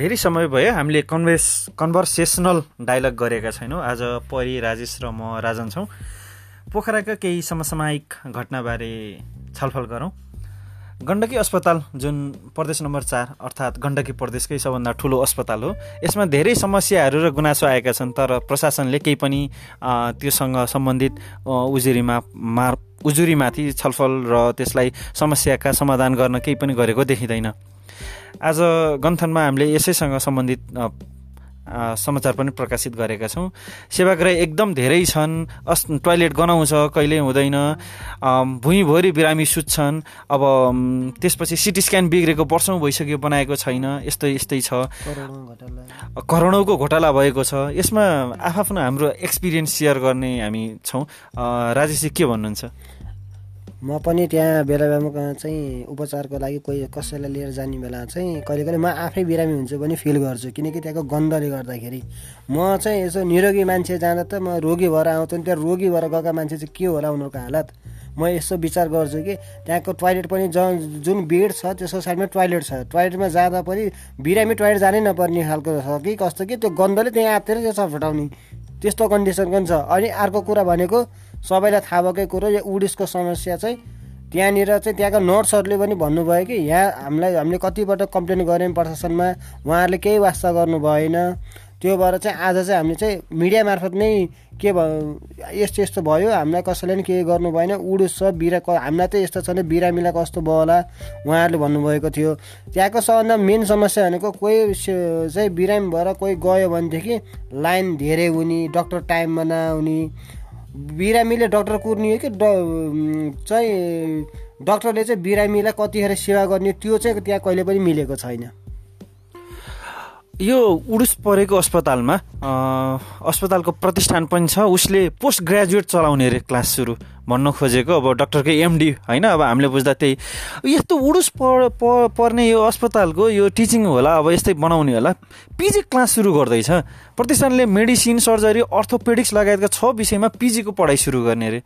धेरै समय भयो हामीले कन्भेस कन्भर्सेसनल डायलग गरेका छैनौँ। आज परि राजेश र म राजन छौँ। पोखराका केही समसामयिक घटनाबारे छलफल गरौँ। गण्डकी अस्पताल जुन प्रदेश नम्बर चार अर्थात् गण्डकी प्रदेशकै सबभन्दा ठुलो अस्पताल हो यसमा धेरै समस्याहरू र गुनासो आएका छन् तर प्रशासनले केही पनि त्योसँग सम्बन्धित उजुरीमा मार उजुरीमाथि छलफल र त्यसलाई समस्याका समाधान गर्न केही पनि गरेको देखिँदैन। आज गन्थनमा हामीले यसैसँग सम्बन्धित समाचार पनि प्रकाशित गरेका छौँ। सेवाग्राही एकदम धेरै छन्। अस् टोइलेट गनाउँछ कहिले हुँदैन। भुइँभरि बिरामी सुत्छन्। अब त्यसपछि सिटी स्क्यान बिग्रेको वर्षौँ भइसक्यो बनाएको छैन। यस्तै यस्तै छ। करोडौँको घोटाला भएको छ। यसमा आफ्नो हाम्रो एक्सपिरियन्स सेयर गर्ने हामी छौँ। राजेशजी के भन्नुहुन्छ? म पनि त्यहाँ बेला बेलामा चाहिँ उपचारको लागि कोही कसैलाई लिएर जाने बेला चाहिँ कहिले कहिले म आफै बिरामी हुन्छु पनि फिल गर्छु। किनकि त्यहाँको गन्धले गर्दाखेरि म चाहिँ यसो निरोगी मान्छे जाँदा त म रोगी भएर आउँछु नि त्यहाँ रोगी भएर गएका मान्छे चाहिँ के होला उनीहरूको हालत? म यसो विचार गर्छु कि त्यहाँको टोइलेट पनि ज जुन बेड छ त्यसको साइडमा टोइलेट छ। टोइलेटमा जाँदा पनि बिरामी टोइलेट जानै नपर्ने खालको छ कि कस्तो कि त्यो गन्धले त्यहाँ आत्तिर त्यो फटाउने। त्यस्तो कन्डिसन पनि छ। अनि अर्को कुरा भनेको सबैलाई थाहा भएकै कुरो यो उडिसको समस्या चाहिँ त्यहाँनिर चाहिँ त्यहाँका नर्सहरूले पनि भन्नुभयो कि यहाँ हामीलाई हामीले कतिपल्ट कम्प्लेन गऱ्यौँ प्रशासनमा उहाँहरूले केही वास्ता गर्नु भएन। त्यो भएर चाहिँ आज चाहिँ हामीले चाहिँ मिडिया मार्फत नै के भयो यस्तो यस्तो भयो। हामीलाई कसैले पनि केही गर्नु भएन। उडुस छ बिरा हामीलाई त यस्तो छ भने बिरामीलाई कस्तो भयो होला? उहाँहरूले भन्नुभएको थियो। त्यहाँको सबभन्दा मेन समस्या भनेको कोही चाहिँ बिरामी भएर कोही गयो भनेदेखि लाइन धेरै हुने डक्टर टाइममा नआउने। बिरामीले डक्टर कुर्ने हो कि चाहिँ डक्टरले चाहिँ बिरामीलाई कतिखेर सेवा गर्ने त्यो चाहिँ त्यहाँ कहिले पनि मिलेको छैन। यो उडुस परेको अस्पतालमा अस्पतालको प्रतिष्ठान पनि छ उसले पोस्ट ग्रेजुएट चलाउने अरे क्लास सुरु। भन्न खोजेको। अब डक्टरकै एमडी होइन अब हामीले बुझ्दा त्यही। यस्तो उडुस पर्ने यो अस्पतालको यो टिचिङ होला अब यस्तै बनाउने होला। पिजी क्लास सुरु गर्दैछ। प्रतिष्ठानले मेडिसिन सर्जरी अर्थोपेडिक्स लगायतका छ विषयमा पिजीको पढाइ सुरु गर्ने अरे।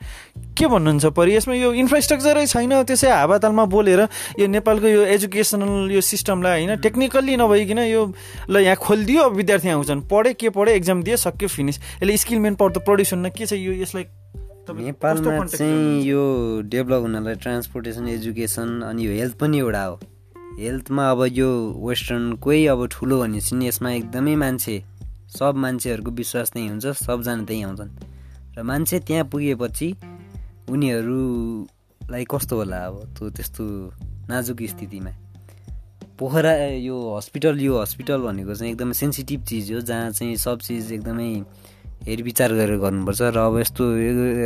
के भन्नुहुन्छ परि? यसमा यो इन्फ्रास्ट्रक्चरै छैन त्यसै हावातालमा बोलेर यो नेपालको यो एजुकेसनल यो सिस्टमलाई होइन टेक्निकल्ली नभइकन यो ल यहाँ खोलिदियो विद्यार्थी आउँछन्। पढे के पढे एक्जाम दियो सक्यो फिनिस यसले स्किल मेन पावर त प्रड्युस हुन्न के छ यो यसलाई नेपालमा चाहिँ यो डेभलप हुनलाई ट्रान्सपोर्टेसन एजुकेसन अनि यो हेल्थ पनि एउटा हो। हेल्थमा अब यो वेस्टर्नकै अब ठुलो भनेपछि नि यसमा एकदमै मान्छे सब मान्छेहरूको विश्वास त्यहीँ हुन्छ सबजना त्यहीँ आउँछन्। र मान्छे त्यहाँ पुगेपछि उनीहरूलाई कस्तो होला अब त्यो त्यस्तो नाजुक स्थितिमा। पोखरा यो हस्पिटल यो हस्पिटल भनेको चाहिँ एकदमै सेन्सिटिभ चिज हो जहाँ चाहिँ सब चिज एकदमै हेरविचार गरेर गर्नुपर्छ र अब यस्तो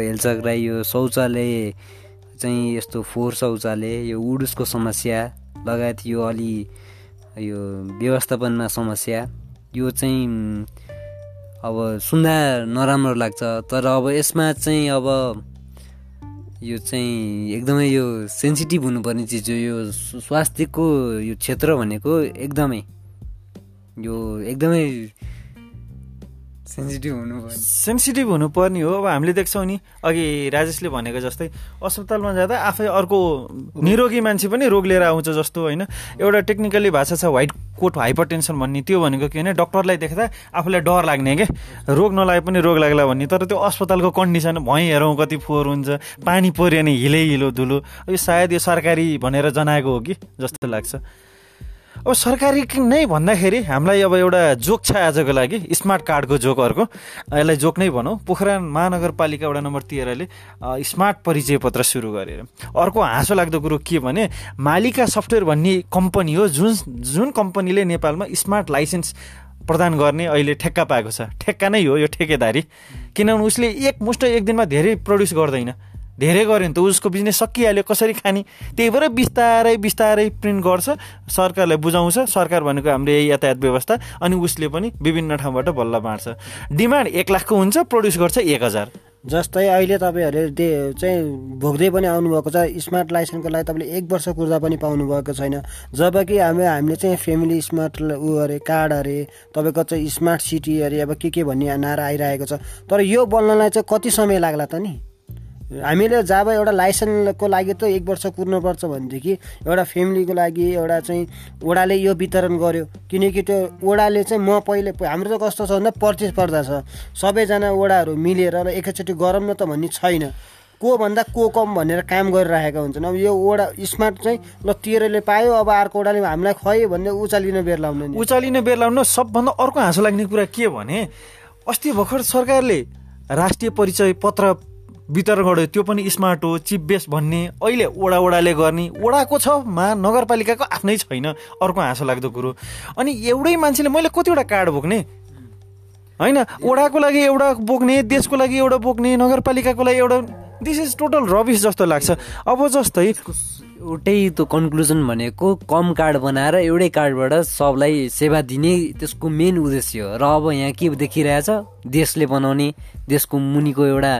हेलचक्राइ यो शौचालय चाहिँ यस्तो फोहोर शौचालय यो उडुसको समस्या लगायत यो अलि यो व्यवस्थापनमा समस्या यो चाहिँ अब सुन्दा नराम्रो लाग्छ। तर अब यसमा चाहिँ अब यो चाहिँ एकदमै यो सेन्सिटिभ हुनुपर्ने चिज हो। यो स्वास्थ्यको यो क्षेत्र भनेको एकदमै यो एकदमै सेन्सिटिभ हुनु सेन्सिटिभ हुनुपर्ने हो। अब हामीले देख्छौँ नि अघि राजेशले भनेको जस्तै अस्पतालमा जाँदा आफै अर्को निरोगी मान्छे पनि रोग लिएर आउँछ जस्तो होइन? एउटा टेक्निकली भाषा छ व्हाइट कोट हाइपर टेन्सन भन्ने। त्यो भनेको के भने डक्टरलाई देख्दा आफूलाई डर लाग्ने क्या। रोग नलागे पनि रोग लाग्ला भन्ने। तर त्यो अस्पतालको कन्डिसन भैँ हेरौँ कति फोहोर हुन्छ पानी पऱ्यो भने हिलै हिलो धुलो। यो सायद यो सरकारी भनेर जनाएको हो कि जस्तो लाग्छ। अब सरकारी नै भन्दाखेरि हामीलाई अब एउटा जोक छ आजको लागि। स्मार्ट कार्डको जोक अर्को। यसलाई जोक नै भनौँ। पोखरा महानगरपालिका वडा नम्बर तेह्रले स्मार्ट परिचय पत्र सुरु गरेर। अर्को हाँसो लाग्दो कुरो के भने मालिका सफ्टवेयर भन्ने कम्पनी हो। जुन जुन कम्पनीले नेपालमा स्मार्ट लाइसेन्स प्रदान गर्ने अहिले ठेक्का पाएको छ। ठेक्का नै हो यो ठेकेदारी। किनभने उसले एक मुष्ट एक दिनमा धेरै प्रड्युस गर्दैन। धेरै गऱ्यो भने त उसको बिजनेस सकिहाल्यो कसरी खाने? त्यही भएर बिस्तारै बिस्तारै प्रिन्ट गर्छ सरकारलाई बुझाउँछ सरकार भनेको हाम्रो यही यातायात व्यवस्था अनि उसले पनि विभिन्न ठाउँबाट बल्ल बाँड्छ। डिमान्ड एक लाखको हुन्छ प्रड्युस गर्छ एक हजार। जस्तै अहिले तपाईँहरूले चाहिँ भोग्दै पनि आउनुभएको छ स्मार्ट लाइसेन्सको लागि तपाईँले एक वर्ष कुर्दा पनि पाउनुभएको छैन। जब कि हामी हामीले चाहिँ फेमिली स्मार्ट ऊ अरे कार्ड अरे तपाईँको चाहिँ स्मार्ट सिटी अरे अब के के भन्ने नारा आइरहेको छ। तर यो बोल्नलाई चाहिँ कति समय लाग्ला त नि? हामीले जब एउटा लाइसेन्सको लागि त एक वर्ष कुर्नुपर्छ भनेदेखि एउटा फ्यामिलीको लागि एउटा चाहिँ ओडाले यो वितरण गर्यो। किनकि त्यो ओडाले चाहिँ म पहिले हाम्रो त कस्तो छ भन्दा प्रतिस्पर्धा छ। सबैजना ओडाहरू मिलेर ल एकैचोटि गरौँ न त भन्ने छैन। को भन्दा को कम भनेर काम गरिरहेका हुन्छन्। अब यो ओडा स्मार्ट चाहिँ ल तेह्रले पायो अब अर्को ओडाले हामीलाई खै भन्ने उचालिन बेर लाउनु उचालिन बेर लाउन सबभन्दा अर्को हाँसो लाग्ने कुरा के भने अस्ति भर्खर सरकारले राष्ट्रिय परिचय पत्र वितरण गर्यो त्यो पनि स्मार्ट हो चिप बेस भन्ने अहिले ओडा ओडाले गर्ने ओडाको छ मा नगरपालिकाको आफ्नै छैन अर्को हाँसो लाग्दो कुरो। अनि एउटै मान्छेले मैले कतिवटा कार्ड बोक्ने? होइन ओडाको लागि एउटा बोक्ने देशको लागि एउटा बोक्ने नगरपालिकाको लागि एउटा दिस इज टोटल रबिस जस्तो लाग्छ। अब जस्तै एउटै त्यो कन्क्लुजन भनेको कम कार्ड बनाएर एउटै कार्डबाट सबलाई सेवा दिने त्यसको मेन उद्देश्य हो। र अब यहाँ के देखिरहेछ? देशले बनाउने देशको मुनिको एउटा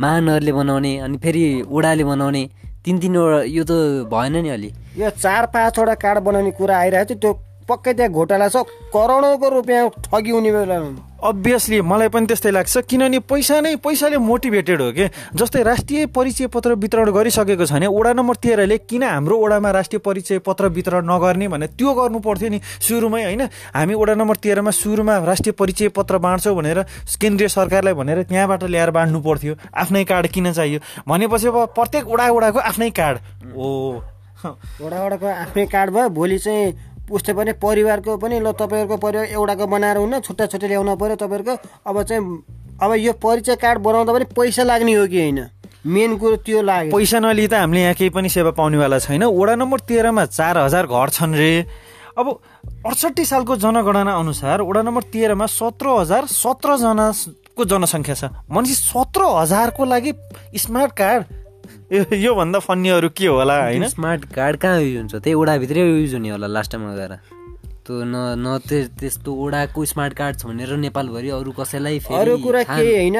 महानहरूले बनाउने अनि फेरि ओडाले बनाउने तिन तिनवटा यो त भएन नि अलि। यो चार पाँचवटा कार्ड बनाउने कुरा आइरहेको थियो त्यो पक्कै त्यहाँ घोटाला छ। करोडौँको रुपियाँ ठगी हुने। बेला अभियसली मलाई पनि त्यस्तै लाग्छ किनभने पैसा नै पैसाले मोटिभेटेड हो कि? जस्तै राष्ट्रिय परिचय पत्र वितरण गरिसकेको छ भने वडा नम्बर तेह्रले किन हाम्रो वडामा राष्ट्रिय परिचय पत्र वितरण नगर्ने भने त्यो गर्नु पर्थ्यो नि सुरुमै होइन? हामी वडा नम्बर तेह्रमा सुरुमा राष्ट्रिय परिचय पत्र बाँड्छौँ भनेर केन्द्रीय सरकारलाई भनेर त्यहाँबाट ल्याएर बाँड्नु पर्थ्यो। आफ्नै कार्ड किन चाहियो? भनेपछि अब प्रत्येक वडा वडाको आफ्नै कार्ड। ओ वडा वडाको आफ्नै कार्ड भयो भोलि चाहिँ उस्तै पनि परिवारको पनि ल तपाईँहरूको परिवार एउटाको बनाएर हुन्न छुट्टा छुट्टै ल्याउनु पऱ्यो तपाईँहरूको। अब चाहिँ अब यो परिचय कार्ड बनाउँदा पनि पैसा लाग्ने हो कि होइन? मेन कुरो त्यो लाग्यो। पैसा नलिए त हामीले यहाँ केही पनि सेवा पाउनेवाला छैन। वडा नम्बर तेह्रमा चार हजार घर छन् रे। अब अडसट्ठी सालको जनगणना अनुसार वडा नम्बर तेह्रमा सत्र हजार सत्रजनाको जनसङ्ख्या छ। भनेपछि सत्र हजारको लागि स्मार्ट कार्ड योभन्दा फन्नीहरू के होला होइन? स्मार्ट कार्ड कहाँ युज हुन्छ? त्यही ओडाभित्रै युज हुने होला लास्ट टाइममा गएर त्यो न न त्यस्तो ओडाको स्मार्ट कार्ड छ भनेर नेपालभरि अरू कसैलाई अरू कुरा के होइन।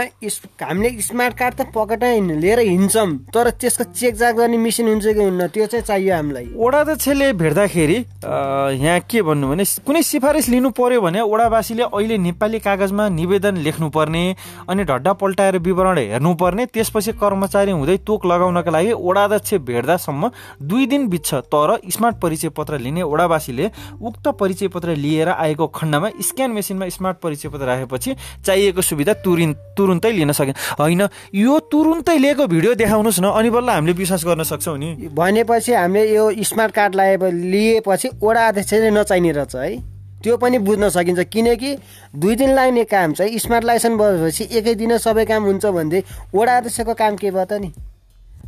हामीले स्मार्ट कार्ड त पकेटै लिएर हिँड्छौँ। तर त्यसको चेक चाक गर्ने मेसिन हुन्छ कि हुन्न त्यो चाहिँ चाहियो हामीलाई। ओडा अध्यक्षले भेट्दाखेरि यहाँ के भन्नु भने कुनै सिफारिस लिनु पर्यो भने ओडावासीले अहिले नेपाली कागजमा निवेदन लेख्नुपर्ने अनि ढड्डा पल्टाएर विवरण हेर्नुपर्ने त्यसपछि कर्मचारी हुँदै तोक लगाउनका लागि ओडा अध्यक्ष भेट्दासम्म दुई दिन बित्छ तर स्मार्ट परिचय पत्र लिने ओडावासीले उक्त परिचय पत्र लिएर आएको खण्डमा स्क्यान मेसिनमा स्मार्ट परिचय पत्र राखेपछि चाहिएको सुविधा तुरिन तुरुन्तै लिन सके। होइन यो तुरुन्तै लिएको भिडियो देखाउनुहोस् न अनि बल्ल हामीले विश्वास गर्न सक्छौँ नि। भनेपछि हामीले यो स्मार्ट कार्ड लाए लिएपछि ओडा अध्यक्षले नचाहिने रहेछ है। त्यो पनि बुझ्न सकिन्छ किनकि दुई दिन लाग्ने काम चाहिँ स्मार्ट लाइसेन्स भएपछि एकै दिन सबै काम हुन्छ भने ओडा अध्यक्षको काम के भयो त नि?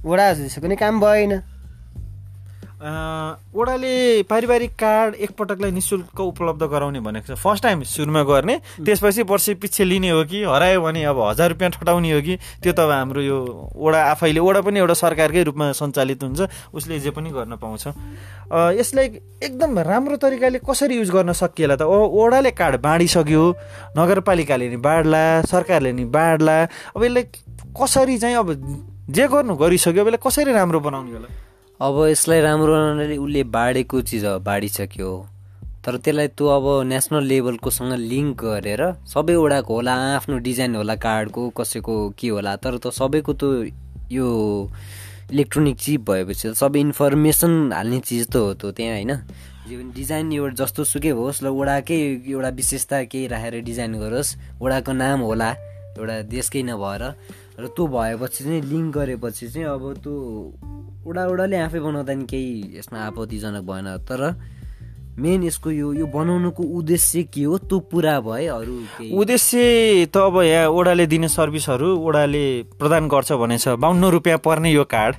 ओडा अध्यक्षको नि काम भएन। ओडाले पारिवारिक कार्ड एकपटकलाई नि शुल्क उपलब्ध गराउने भनेको छ। फर्स्ट टाइम सुरुमा गर्ने। त्यसपछि वर्ष पछि लिने हो कि? हरायो भने अब हजार रुपियाँ ठटाउने हो कि? त्यो त अब हाम्रो यो ओडा आफैले ओडा पनि एउटा सरकारकै रूपमा सञ्चालित हुन्छ। उसले जे पनि गर्न पाउँछ। यसलाई एकदम राम्रो तरिकाले कसरी युज गर्न सकिएला त? ओडाले कार्ड बाँडिसक्यो नगरपालिकाले नि बाँड्ला सरकारले नि बाँड्ला। अब यसलाई कसरी चाहिँ अब जे गर्नु गरिसक्यो अब यसलाई कसरी राम्रो बनाउने होला? अब यसलाई राम्रो बनाउनाले उसले बाँडेको चिज हो बाँडिसक्यो। तर त्यसलाई तँ अब नेसनल लेभलकोसँग लिङ्क गरेर सबै वडाको होला आफ्नो डिजाइन होला कार्डको कसैको के होला तर त सबैको त यो इलेक्ट्रोनिक चिप भएपछि त सबै इन्फर्मेसन हाल्ने चिज त हो त त्यहाँ होइन। डिजाइन एउटा जस्तो सुकै होस् ल वडाकै एउटा विशेषता केही राखेर डिजाइन गरोस् वडाको नाम होला एउटा देशकै नभएर। र त्यो भएपछि चाहिँ लिङ्क गरेपछि चाहिँ अब त्यो उडाउडाले आफै बनाउँदा नि केही यसमा आपत्तिजनक भएन। तर मेन यसको यो यो बनाउनुको उद्देश्य के हो? त्यो पुरा भए अरू उद्देश्य त अब यहाँ ओडाले दिने सर्भिसहरू ओडाले प्रदान गर्छ भनेछ बाहन्न रुपियाँ पर्ने यो कार्ड।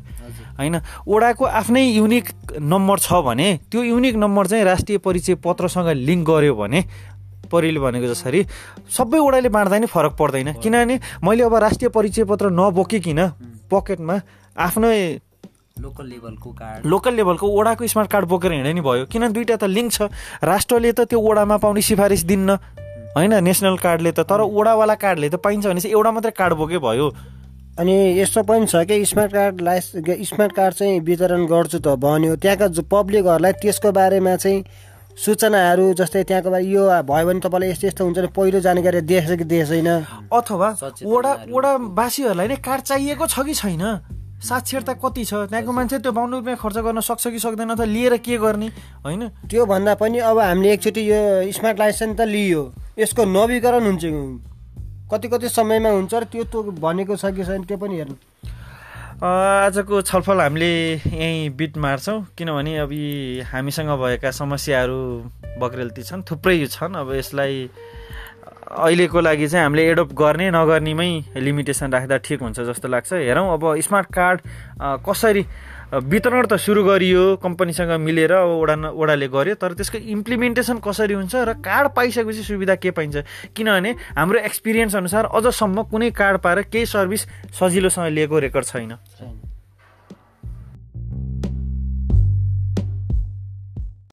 होइन ओडाको आफ्नै युनिक नम्बर छ भने त्यो युनिक नम्बर चाहिँ राष्ट्रिय परिचय पत्रसँग लिङ्क गर्यो भने परिले भनेको जसरी सबै ओडाले बाँड्दा नि फरक पर्दैन। किनभने मैले अब राष्ट्रिय परिचय पत्र नबोकिकन पकेटमा आफ्नै लोकल लेभलको कार्ड लोकल लेभलको ओडाको स्मार्ट कार्ड बोकेर हिँडे नि भयो। किन दुइटा त लिङ्क छ। राष्ट्रले त त्यो ओडामा पाउने सिफारिस दिन्न। होइन नेसनल कार्डले त। तर ओडावाला कार्डले त पाइन्छ भने चाहिँ एउटा मात्रै कार्ड बोके भयो। अनि यस्तो पनि छ कि स्मार्ट कार्ड लाइस स्मार्ट कार्ड चाहिँ वितरण गर्छु त भन्यो। त्यहाँका पब्लिकहरूलाई त्यसको बारेमा चाहिँ सूचनाहरू जस्तै त्यहाँको बारे यो भयो भने तपाईँलाई यस्तो यस्तो हुन्छ भने पहिलो जानकारी दिएछ कि दिएछैन अथवा सचेतना वडा। वडावासीहरूलाई नै कार्ड चाहिएको छ कि छैन? साक्षरता कति छ? त्यहाँको मान्छे त्यो बाहुन रुपियाँ खर्च गर्न सक्छ कि सक्दैन त लिएर के गर्ने? होइन? त्यो भन्दा पनि अब हामीले एकचोटि यो स्मार्ट लाइसेन्स त लियो। यसको नवीकरण हुन्छ कति कति समयमा हुन्छ र त्यो भनेको छ कि छैन त्यो पनि हेर्नु। आजको छलफल हामीले यहीँ बिट मार्छौँ। किनभने अब हामीसँग भएका समस्याहरू बग्रेलती छन् थुप्रै छन्। अब यसलाई अहिलेको लागि चाहिँ हामीले एडप्ट गर्ने नगर्नेमै लिमिटेसन राख्दा ठिक हुन्छ जस्तो लाग्छ। हेरौँ अब स्मार्ट कार्ड कसरी वितरण त सुरु गरियो कम्पनीसँग मिलेर वडा वडाले गर्यो तर त्यसको इम्प्लिमेन्टेसन कसरी हुन्छ र कार्ड पाइसकेपछि सुविधा के पाइन्छ? किनभने हाम्रो एक्सपिरियन्स अनुसार अझसम्म कुनै कार्ड पाएर केही सर्भिस सजिलोसँग लिएको रेकर्ड छैन।